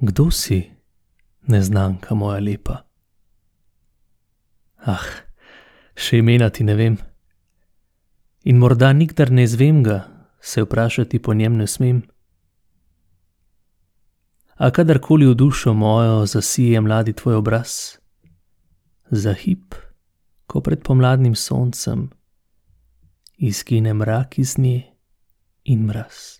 Kdo si, neznanka moja lepa? Ah, še imena ti ne vem. In morda nikdar ne izvem ga, se vprašati po njem ne smem. A kadarkoli v dušo mojo zasije mladi tvoj obraz, za hip, ko pred pomladnim soncem, izgine mrak iz nje in mraz.